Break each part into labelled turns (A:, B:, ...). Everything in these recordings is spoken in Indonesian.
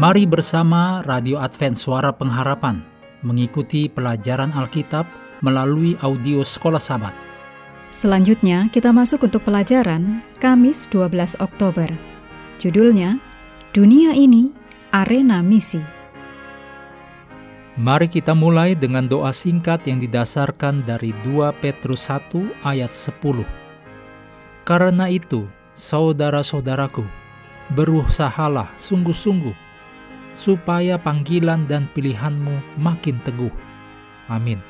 A: Mari bersama Radio Advent Suara Pengharapan mengikuti pelajaran Alkitab melalui audio Sekolah Sabat.
B: Selanjutnya kita masuk untuk pelajaran Kamis 12 Oktober. Judulnya Dunia ini Arena Misi.
A: Mari kita mulai dengan doa singkat yang didasarkan dari 2 Petrus 1 ayat 10. Karena itu, saudara-saudaraku, berusahalah sungguh-sungguh supaya panggilan dan pilihanmu makin teguh. Amin.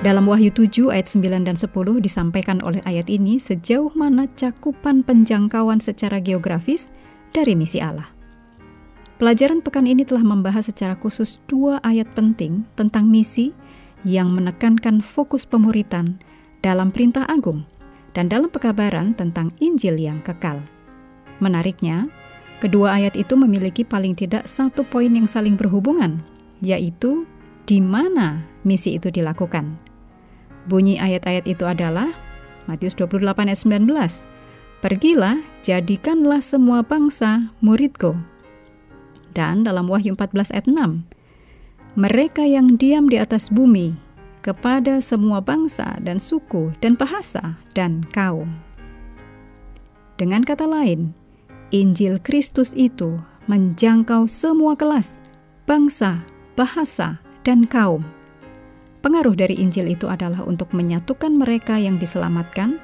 B: Dalam Wahyu 7 ayat 9 dan 10 disampaikan oleh ayat ini sejauh mana cakupan penjangkauan secara geografis dari misi Allah. Pelajaran pekan ini telah membahas secara khusus dua ayat penting tentang misi yang menekankan fokus pemuritan dalam perintah agung dan dalam pekabaran tentang Injil yang kekal. Menariknya, kedua ayat itu memiliki paling tidak satu poin yang saling berhubungan, yaitu di mana misi itu dilakukan. Bunyi ayat-ayat itu adalah Matius 28 ayat 19. Pergilah, jadikanlah semua bangsa muridku dan dalam Wahyu 14 ayat 6, mereka yang diam di atas bumi kepada semua bangsa dan suku dan bahasa dan kaum. Dengan kata lain, Injil Kristus itu menjangkau semua kelas, bangsa, bahasa, dan kaum. Pengaruh dari Injil itu adalah untuk menyatukan mereka yang diselamatkan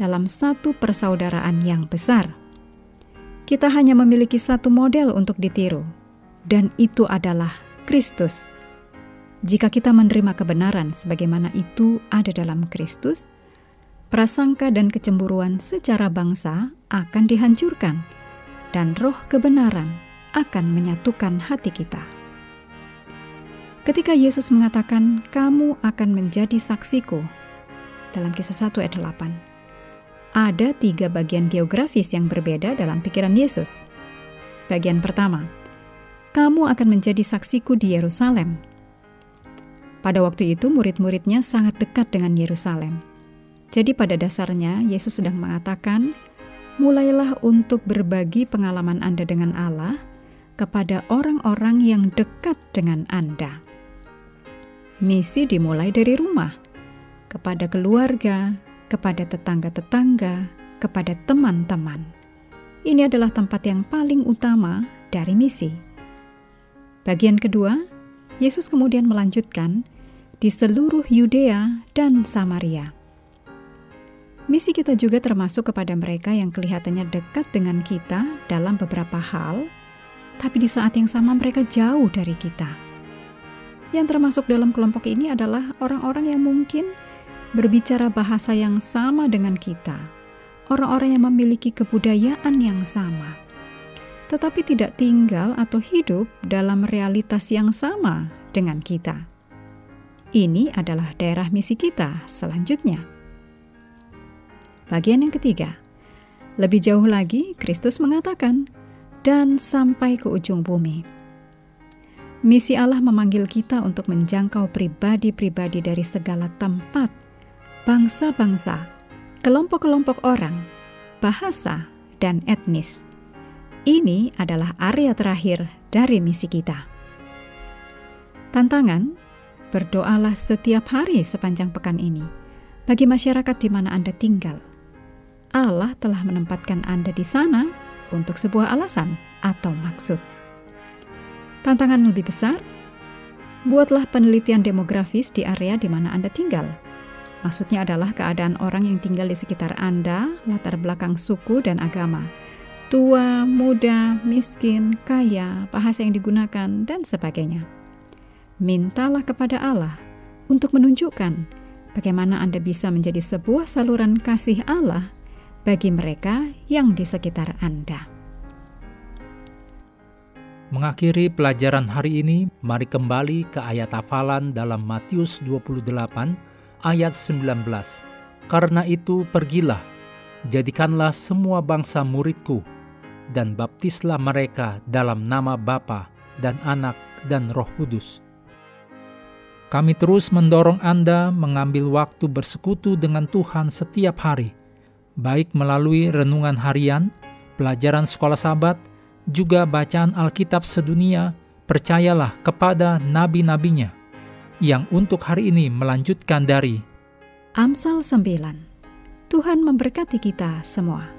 B: dalam satu persaudaraan yang besar. Kita hanya memiliki satu model untuk ditiru, dan itu adalah Kristus. Jika kita menerima kebenaran sebagaimana itu ada dalam Kristus, prasangka dan kecemburuan secara bangsa akan dihancurkan, dan roh kebenaran akan menyatukan hati kita. Ketika Yesus mengatakan, "Kamu akan menjadi saksiku," dalam kisah 1 ayat 8, ada tiga bagian geografis yang berbeda dalam pikiran Yesus. Bagian pertama, kamu akan menjadi saksiku di Yerusalem. Pada waktu itu, murid-muridnya sangat dekat dengan Yerusalem. Jadi, pada dasarnya, Yesus sedang mengatakan, "Mulailah untuk berbagi pengalaman Anda dengan Allah kepada orang-orang yang dekat dengan Anda." Misi dimulai dari rumah, kepada keluarga, kepada tetangga-tetangga, kepada teman-teman. Ini adalah tempat yang paling utama dari misi. Bagian kedua, Yesus kemudian melanjutkan di seluruh Yudea dan Samaria. Misi kita juga termasuk kepada mereka yang kelihatannya dekat dengan kita dalam beberapa hal, tapi di saat yang sama mereka jauh dari kita. Yang termasuk dalam kelompok ini adalah orang-orang yang mungkin berbicara bahasa yang sama dengan kita, orang-orang yang memiliki kebudayaan yang sama, tetapi tidak tinggal atau hidup dalam realitas yang sama dengan kita. Ini adalah daerah misi kita selanjutnya. Bagian yang ketiga, lebih jauh lagi, Kristus mengatakan, "Dan sampai ke ujung bumi." Misi Allah memanggil kita untuk menjangkau pribadi-pribadi dari segala tempat bangsa-bangsa, kelompok-kelompok orang, bahasa, dan etnis. Ini adalah area terakhir dari misi kita. Tantangan: berdoalah setiap hari sepanjang pekan ini bagi masyarakat di mana Anda tinggal. Allah telah menempatkan Anda di sana untuk sebuah alasan atau maksud. Tantangan lebih besar: buatlah penelitian demografis di area di mana Anda tinggal Maksudnya adalah keadaan orang yang tinggal di sekitar Anda, latar belakang suku dan agama. Tua, muda, miskin, kaya, bahasa yang digunakan, dan sebagainya. Mintalah kepada Allah untuk menunjukkan bagaimana Anda bisa menjadi sebuah saluran kasih Allah bagi mereka yang di sekitar Anda.
A: Mengakhiri pelajaran hari ini, mari kembali ke ayat hafalan dalam Matius 28 ayat 19. Karena itu pergilah, jadikanlah semua bangsa muridku, dan baptislah mereka dalam nama Bapa dan Anak dan Roh Kudus. Kami terus mendorong Anda mengambil waktu bersekutu dengan Tuhan setiap hari, baik melalui renungan harian, pelajaran sekolah sahabat, juga bacaan Alkitab sedunia, percayalah kepada nabi-nabinya, yang untuk hari ini melanjutkan dari
B: Amsal 9. Tuhan memberkati kita semua.